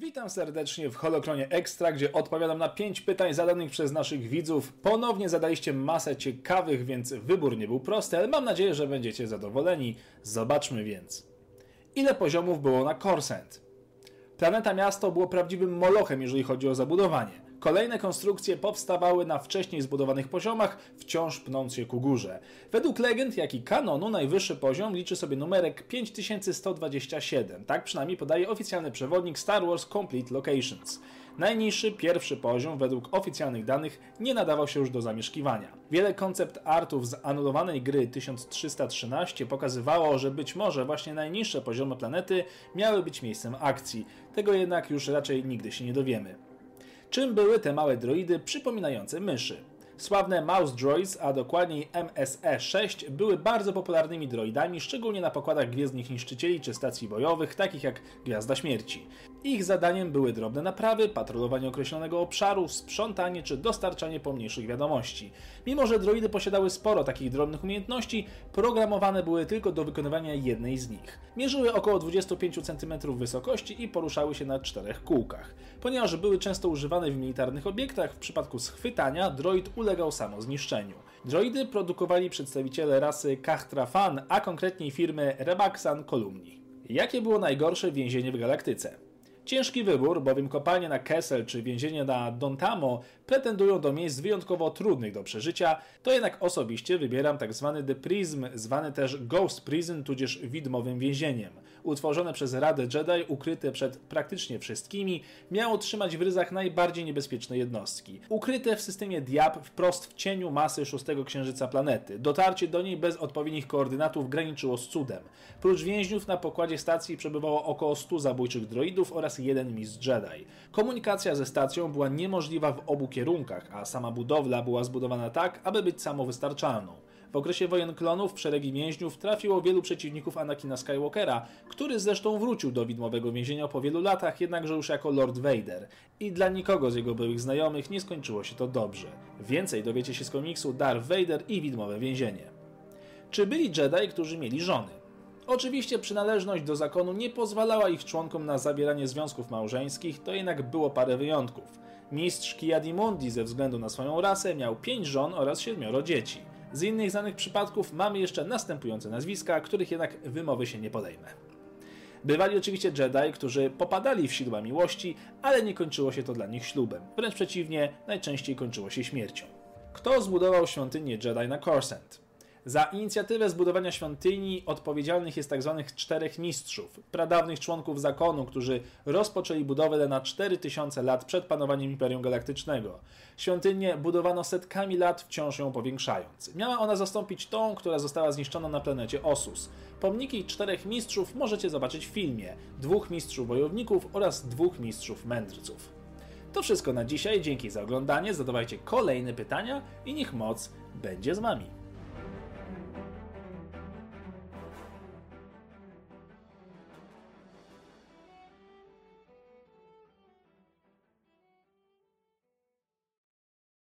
Witam serdecznie w Holokronie Extra, gdzie odpowiadam na 5 pytań zadanych przez naszych widzów. Ponownie zadaliście masę ciekawych, więc wybór nie był prosty, ale mam nadzieję, że będziecie zadowoleni. Zobaczmy więc. Ile poziomów było na Korsent? Planeta Miasto było prawdziwym molochem, jeżeli chodzi o zabudowanie. Kolejne konstrukcje powstawały na wcześniej zbudowanych poziomach, wciąż pnąc się ku górze. Według legend, jak i kanonu, najwyższy poziom liczy sobie numerek 5127. Tak przynajmniej podaje oficjalny przewodnik Star Wars Complete Locations. Najniższy, pierwszy poziom, według oficjalnych danych, nie nadawał się już do zamieszkiwania. Wiele koncept artów z anulowanej gry 1313 pokazywało, że być może właśnie najniższe poziomy planety miały być miejscem akcji. Tego jednak już raczej nigdy się nie dowiemy. Czym były te małe droidy przypominające myszy? Sławne Mouse Droids, a dokładniej MSE-6, były bardzo popularnymi droidami, szczególnie na pokładach gwiezdnych niszczycieli czy stacji bojowych, takich jak Gwiazda Śmierci. Ich zadaniem były drobne naprawy, patrolowanie określonego obszaru, sprzątanie czy dostarczanie pomniejszych wiadomości. Mimo, że droidy posiadały sporo takich drobnych umiejętności, programowane były tylko do wykonywania jednej z nich. Mierzyły około 25 cm wysokości i poruszały się na czterech kółkach. Ponieważ były często używane w militarnych obiektach, w przypadku schwytania droid ulegał samozniszczeniu. Droidy produkowali przedstawiciele rasy Kahtrafan, a konkretniej firmy Rebaxan Columni. Jakie było najgorsze więzienie w galaktyce? Ciężki wybór, bowiem kopalnie na Kessel czy więzienie na Dontamo pretendują do miejsc wyjątkowo trudnych do przeżycia, to jednak osobiście wybieram tzw. Tak The Prism, zwany też Ghost Prison, tudzież widmowym więzieniem. Utworzone przez Radę Jedi, ukryte przed praktycznie wszystkimi, miało trzymać w ryzach najbardziej niebezpieczne jednostki. Ukryte w systemie Diab wprost w cieniu masy szóstego księżyca planety. Dotarcie do niej bez odpowiednich koordynatów graniczyło z cudem. Prócz więźniów na pokładzie stacji przebywało około 100 zabójczych droidów oraz jeden mistrz Jedi. Komunikacja ze stacją była niemożliwa w obu kierunkach, a sama budowla była zbudowana tak, aby być samowystarczalną. W okresie wojen klonów w szeregi więźniów trafiło wielu przeciwników Anakina Skywalkera, który zresztą wrócił do widmowego więzienia po wielu latach, jednakże już jako Lord Vader. I dla nikogo z jego byłych znajomych nie skończyło się to dobrze. Więcej dowiecie się z komiksu Darth Vader i widmowe więzienie. Czy byli Jedi, którzy mieli żony? Oczywiście przynależność do zakonu nie pozwalała ich członkom na zawieranie związków małżeńskich, to jednak było parę wyjątków. Mistrz Kiadimundi ze względu na swoją rasę miał pięć żon oraz siedmioro dzieci. Z innych znanych przypadków mamy jeszcze następujące nazwiska, których jednak wymowy się nie podejmę. Bywali oczywiście Jedi, którzy popadali w sidła miłości, ale nie kończyło się to dla nich ślubem. Wręcz przeciwnie, najczęściej kończyło się śmiercią. Kto zbudował świątynię Jedi na Coruscant? Za inicjatywę zbudowania świątyni odpowiedzialnych jest tzw. Tak czterech mistrzów, pradawnych członków zakonu, którzy rozpoczęli budowę na 4000 lat przed panowaniem Imperium Galaktycznego. Świątynię budowano setkami lat, wciąż ją powiększając. Miała ona zastąpić tą, która została zniszczona na planecie Osus. Pomniki czterech mistrzów możecie zobaczyć w filmie, dwóch mistrzów wojowników oraz dwóch mistrzów mędrców. To wszystko na dzisiaj, dzięki za oglądanie, zadawajcie kolejne pytania i niech moc będzie z Wami.